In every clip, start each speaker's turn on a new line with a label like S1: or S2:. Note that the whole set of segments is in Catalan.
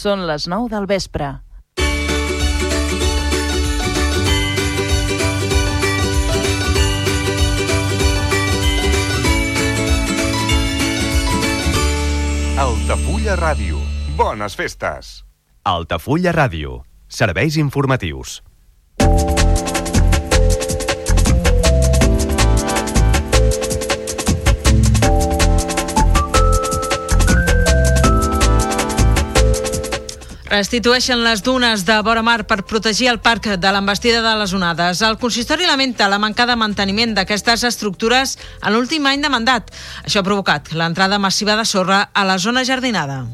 S1: Són les 9 del vespre.
S2: Altafulla Ràdio. Bones festes.
S3: Altafulla Ràdio. Serveis informatius.
S4: Restitueixen les dunes de vora mar per protegir el parc de l'embestida de les onades. El consistori lamenta la manca de manteniment d'aquestes estructures en l'últim any de mandat. Això ha provocat l'entrada massiva de sorra a la zona jardinada.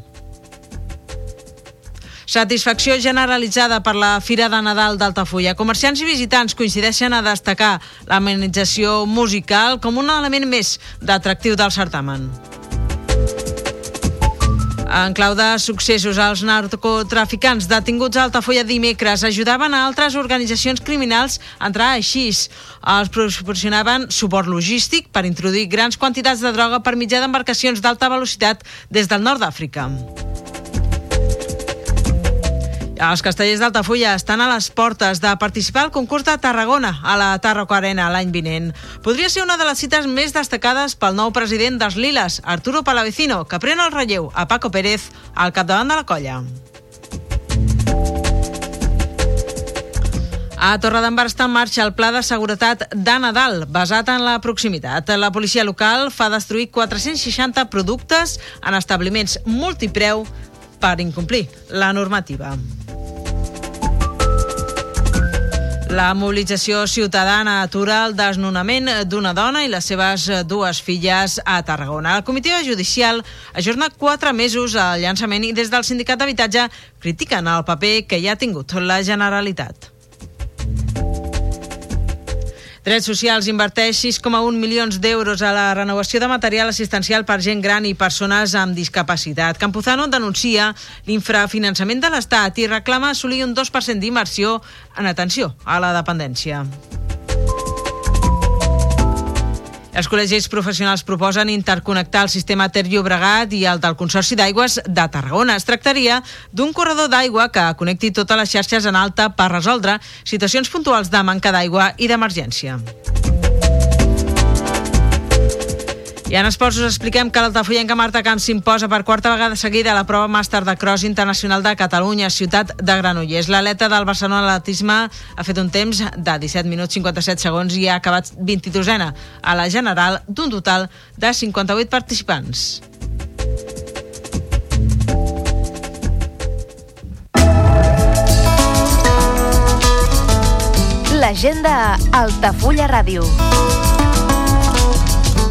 S4: Satisfacció generalitzada per la Fira de Nadal d'Altafulla. Comerciants i visitants coincideixen a destacar l'amenització musical com un element més d'atractiu del certamen. En clau de successos, els narcotraficants detinguts a Altafulla dimecres ajudaven a altres organitzacions criminals a entrar així. Els proporcionaven suport logístic per introduir grans quantitats de droga per mitjà d'embarcacions d'alta velocitat des del nord d'Àfrica. Els castellers d'Altafulla estan a les portes de participar al concurs de Tarragona a la Tarraco Arena l'any vinent. Podria ser una de les cites més destacades pel nou president dels Liles, Arturo Palavecino, que pren el relleu a Paco Pérez al capdavant de la colla. A Torredembarra està en marxa el pla de seguretat de Nadal, basat en la proximitat. La policia local fa destruir 460 productes en establiments multipreu per incomplir la normativa. La mobilització ciutadana atura el desnonament d'una dona i les seves dues filles a Tarragona. El comitè judicial ajorna quatre mesos al llançament i des del sindicat d'habitatge critiquen el paper que hi ha tingut la Generalitat. Drets Socials inverteix 6,1 milions d'euros a la renovació de material assistencial per gent gran i persones amb discapacitat. Campuzano denuncia l'infrafinançament de l'Estat i reclama assolir un 2% d'inversió en atenció a la dependència. Els col·legis professionals proposen interconnectar el sistema Ter Llobregat i el del Consorci d'Aigües de Tarragona. Es tractaria d'un corredor d'aigua que connecti totes les xarxes en alta per resoldre situacions puntuals de manca d'aigua i d'emergència. I en esports us expliquem que l'altafollenca Marta Camps s'imposa per quarta vegada seguida a la prova màster de cross internacional de Catalunya, ciutat de Granollers. L'atleta del Barcelona Atletisme ha fet un temps de 17 minuts 57 segons i ha acabat 22ena a la general d'un total de 58 participants.
S5: L'agenda Altafulla Ràdio.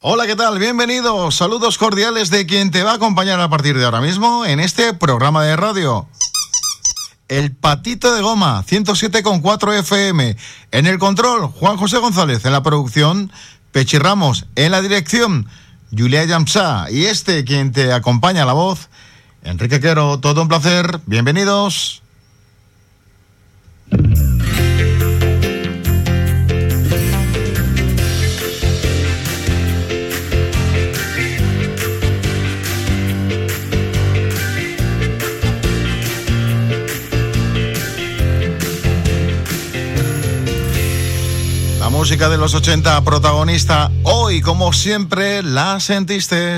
S6: Hola, ¿qué tal? Bienvenidos. Saludos cordiales de quien te va a acompañar a partir de ahora mismo en este programa de radio. El Patito de Goma, 107,4 FM. En el control, Juan José González. En la producción, Pechi Ramos. En la dirección, Julia Yamsa. Y este, quien te acompaña a la voz, Enrique Quero. Todo un placer. Bienvenidos. Música de los 80 protagonista hoy, como siempre, la sentiste.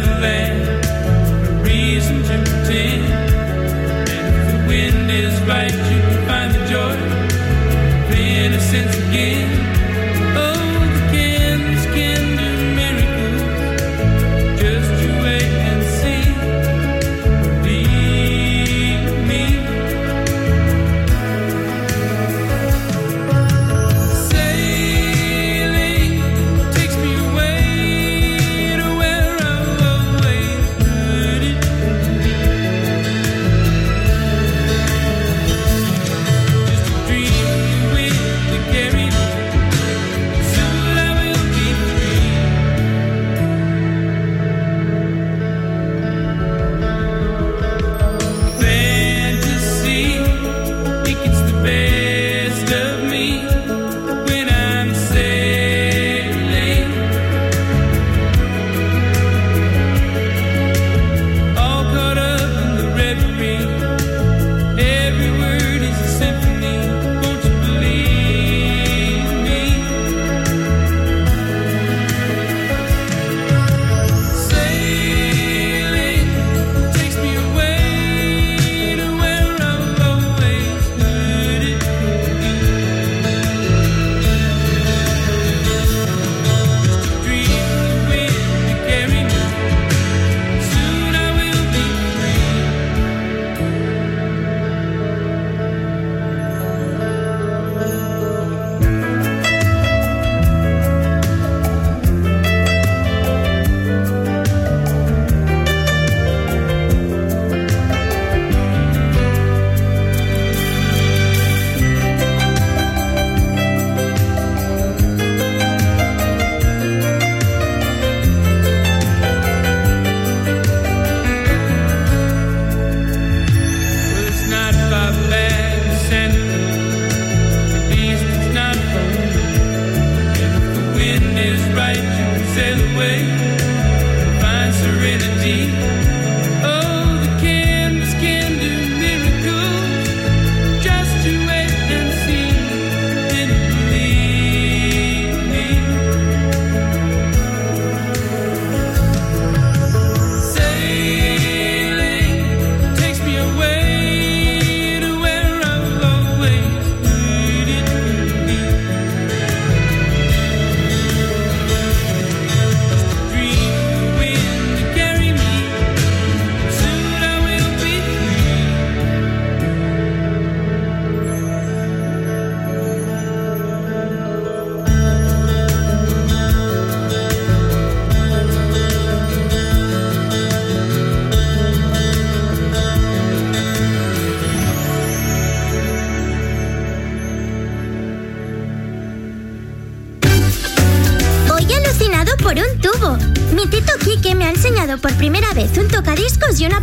S7: heaven.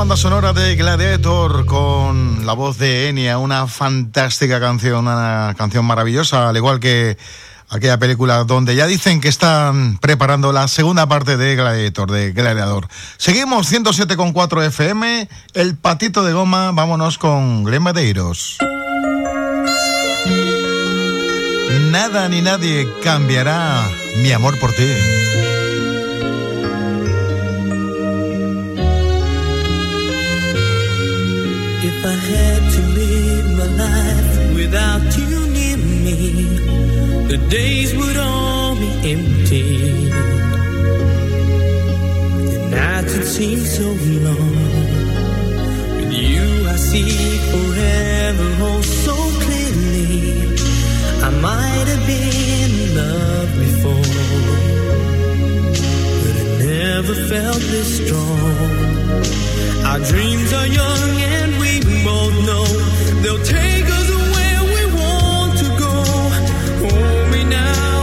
S8: Banda sonora de Gladiator con la voz de Enya, una fantástica canción, una canción maravillosa, al igual que aquella película donde ya dicen que están preparando la segunda parte de Gladiator, de Gladiador. Seguimos 107.4 FM, el patito de goma, vámonos con Glen Medeiros. Nada ni nadie cambiará mi amor por ti.
S9: If I had to live my life without you near me, the days would all be empty. The nights would seem so long. With you, I see forever oh so clearly. I might have been in love before, never felt this strong. Our dreams are young and we both know they'll take us where we want to go. Hold me now,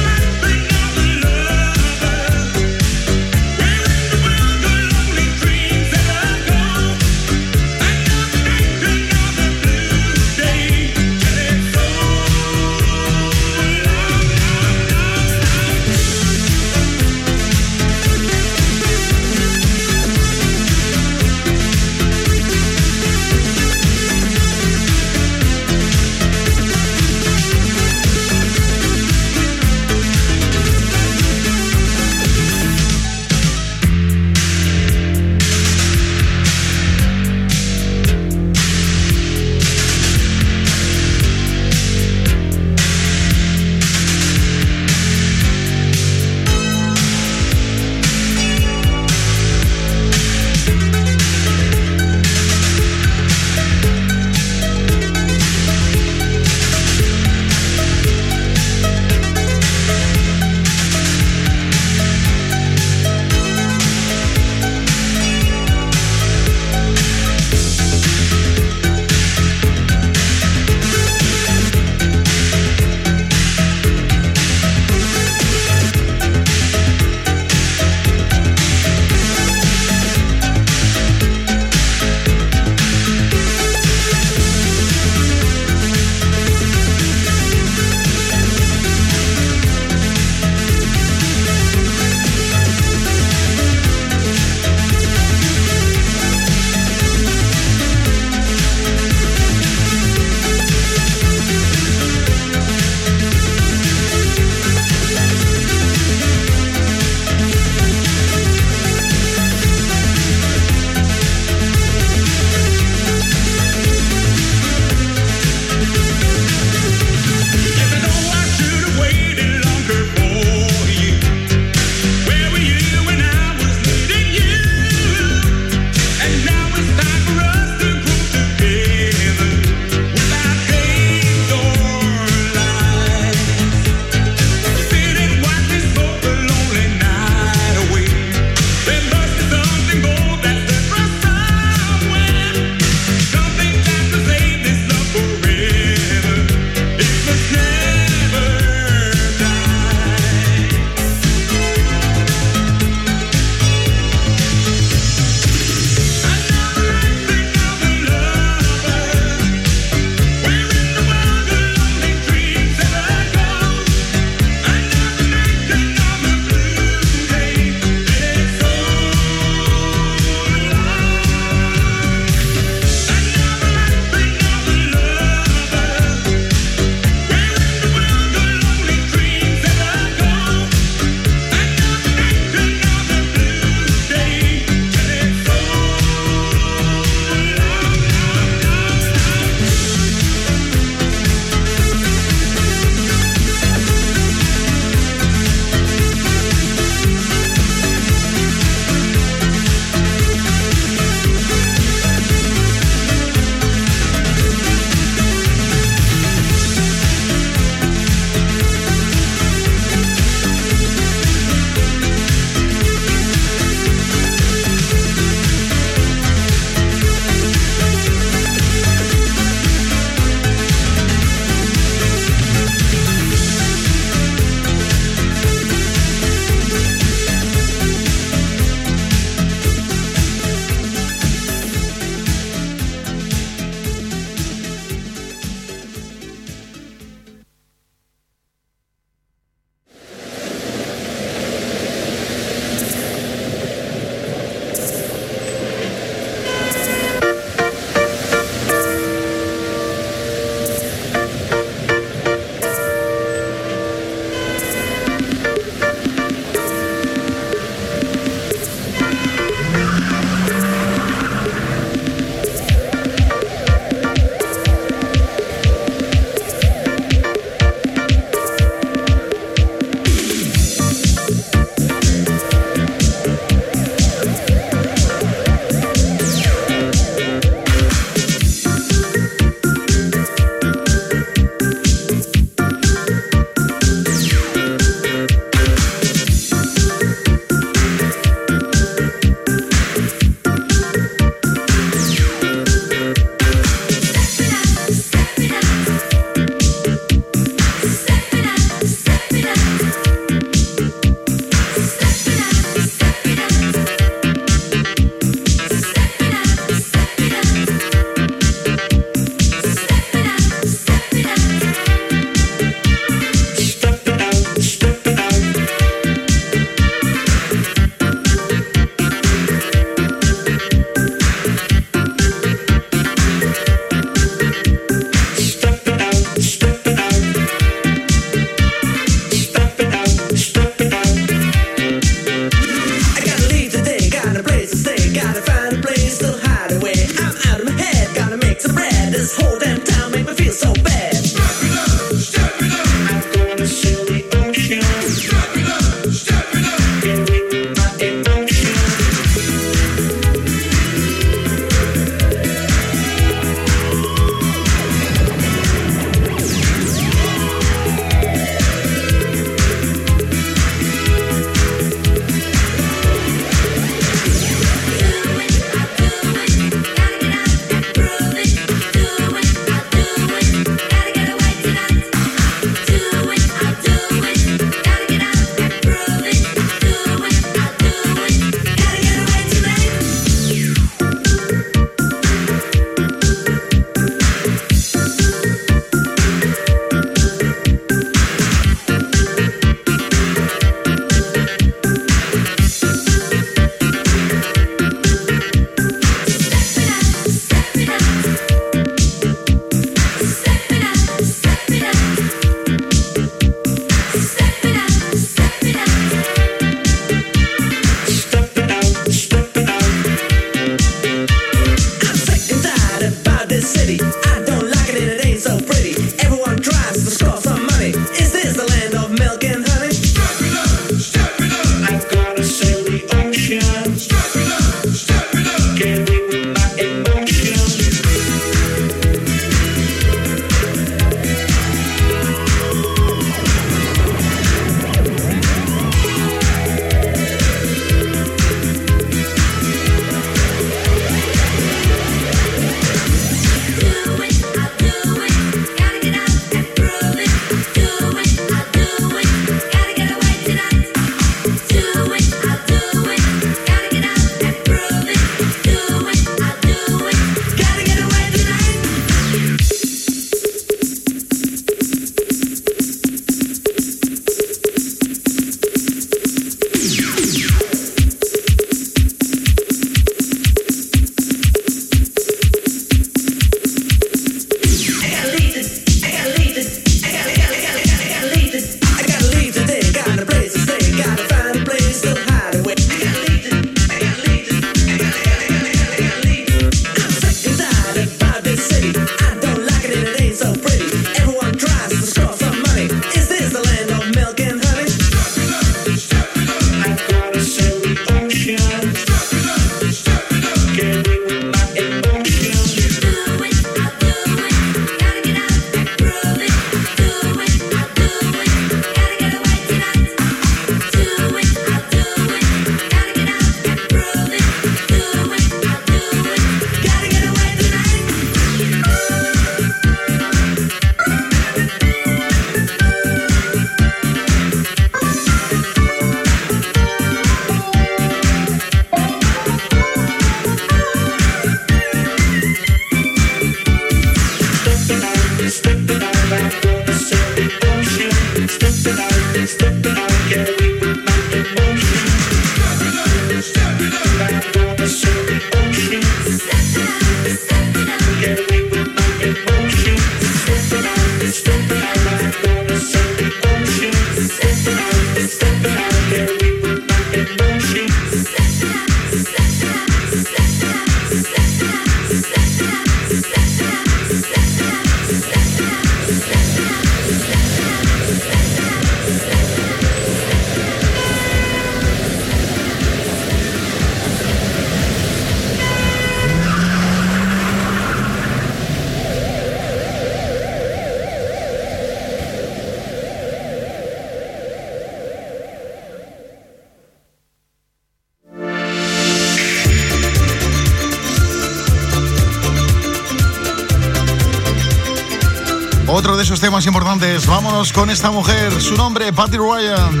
S6: de esos temas importantes. Vámonos con esta mujer, su nombre, Patty Ryan.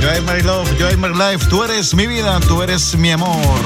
S6: Yo my love, yo my life, tú eres mi vida, tú eres mi amor.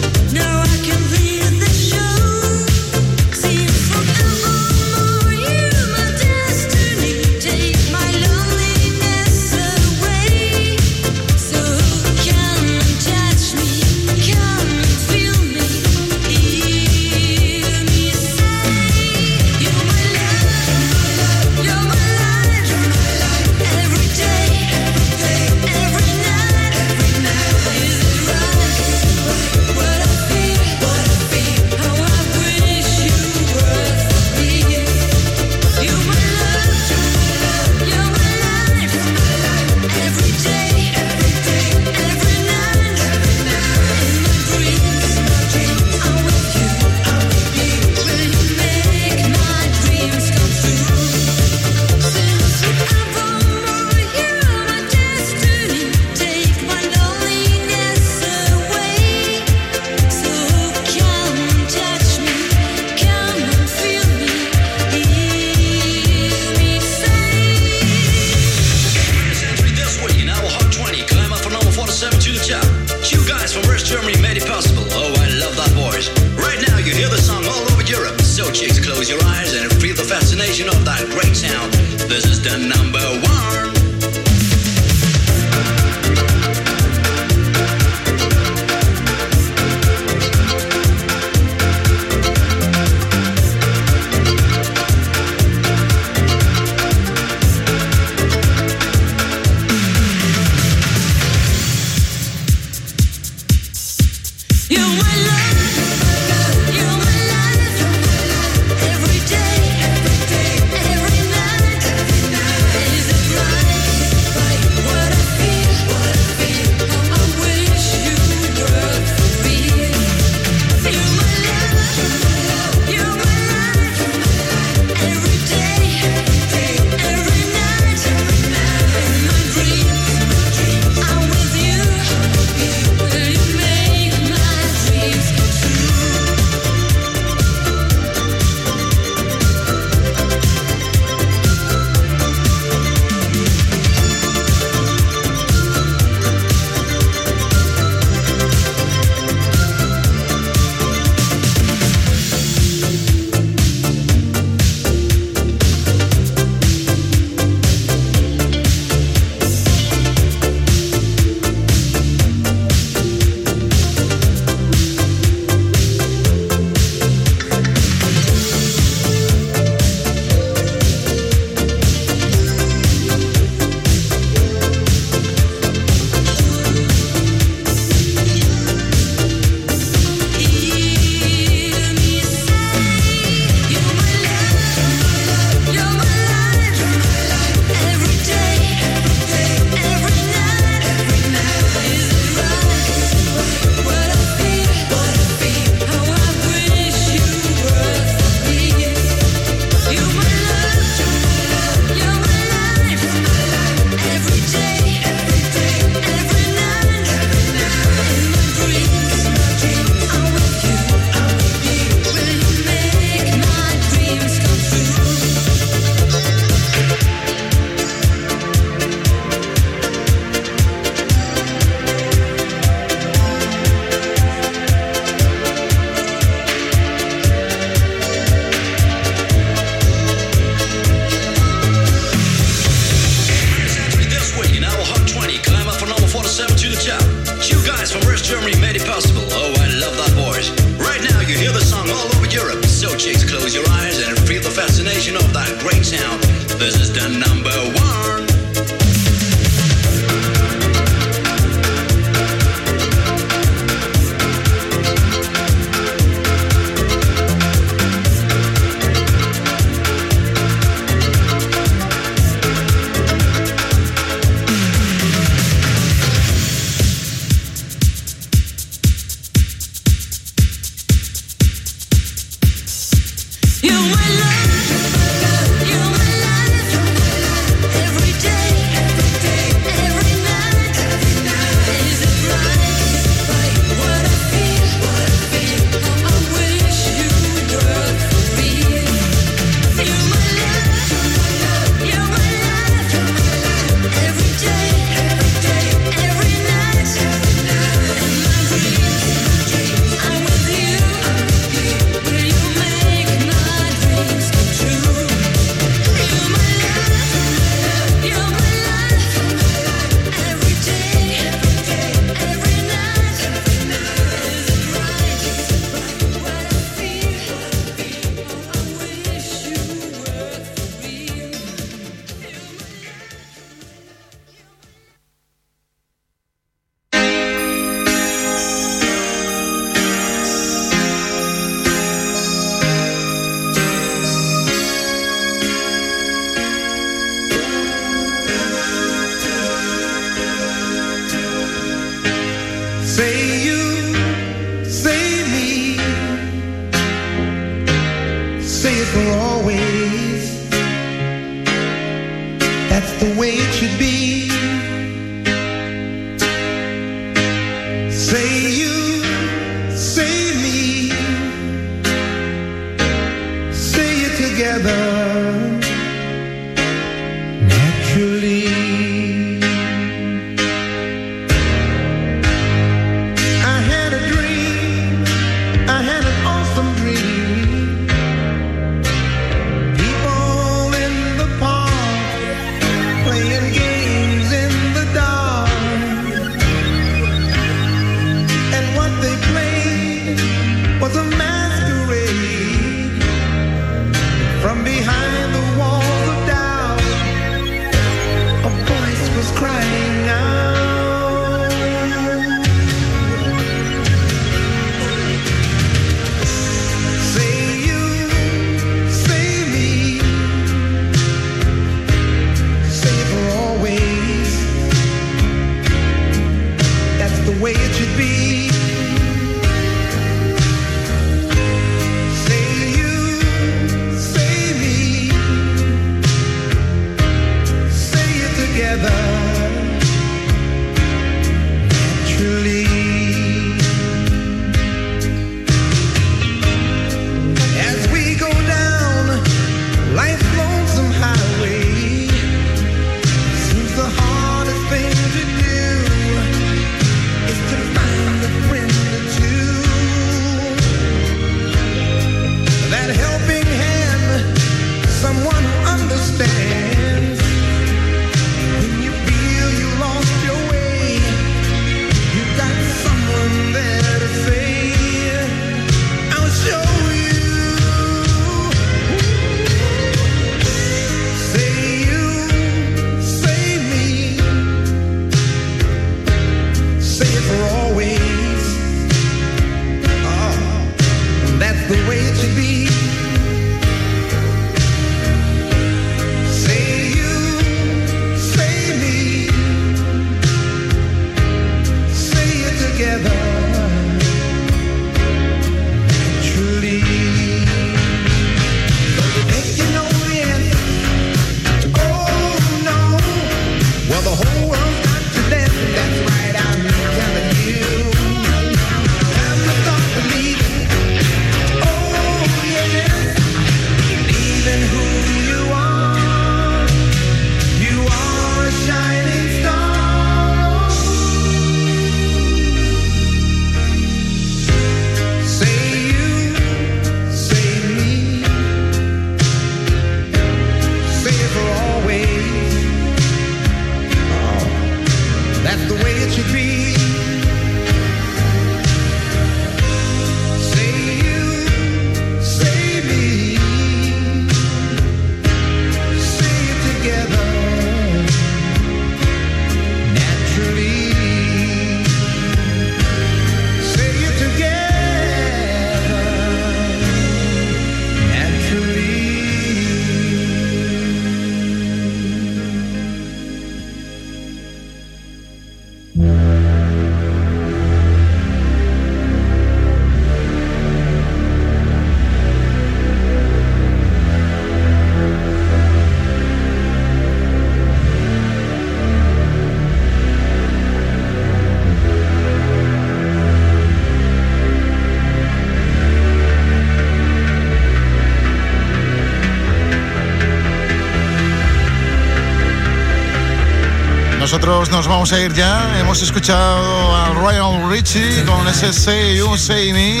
S10: Nosotros nos vamos a ir ya. Hemos escuchado a Ryan Richie con ese Say You Say Me.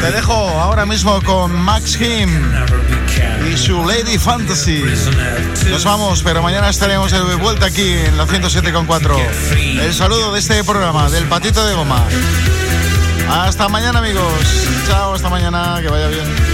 S10: Te dejo ahora mismo con Max Him y su Lady Fantasy. Nos vamos, pero mañana estaremos de vuelta aquí en la 107.4. El saludo de este programa, del patito de goma. Hasta mañana, amigos. Chao, hasta mañana. Que vaya bien.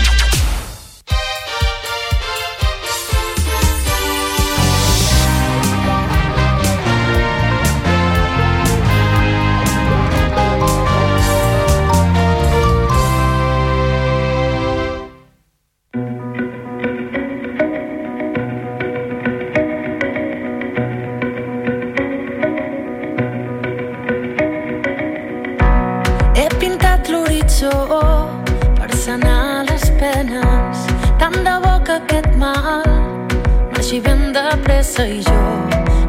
S6: De pressa i jo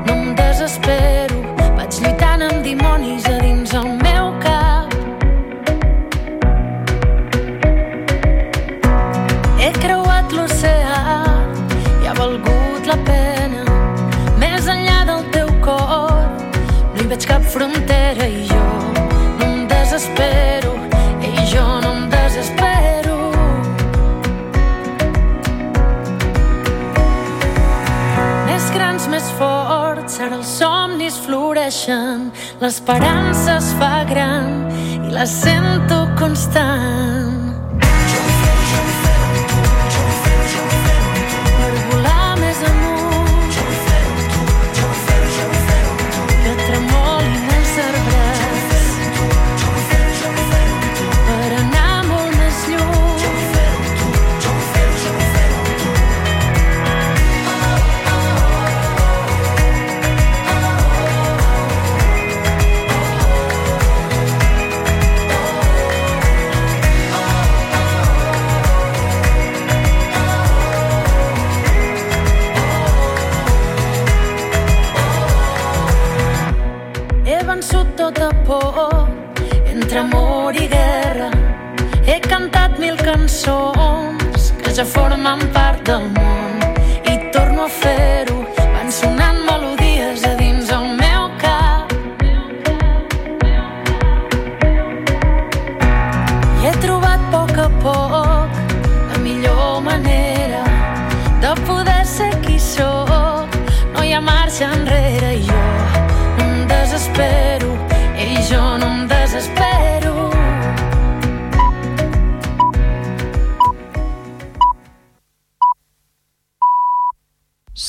S6: no em desespero. Vaig lluitant amb dimonis a dins el meu cap. He creuat l'oceà i ha valgut la pena. Més enllà del teu cor no hi veig cap frontera i jo no em desespero i jo no em més forts ara els somnis floreixen l'esperança es fa gran i la sento constant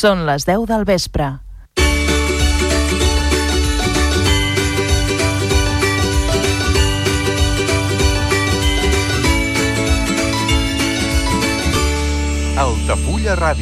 S11: Són les 10 del vespre.
S2: Altafulla Ràdio.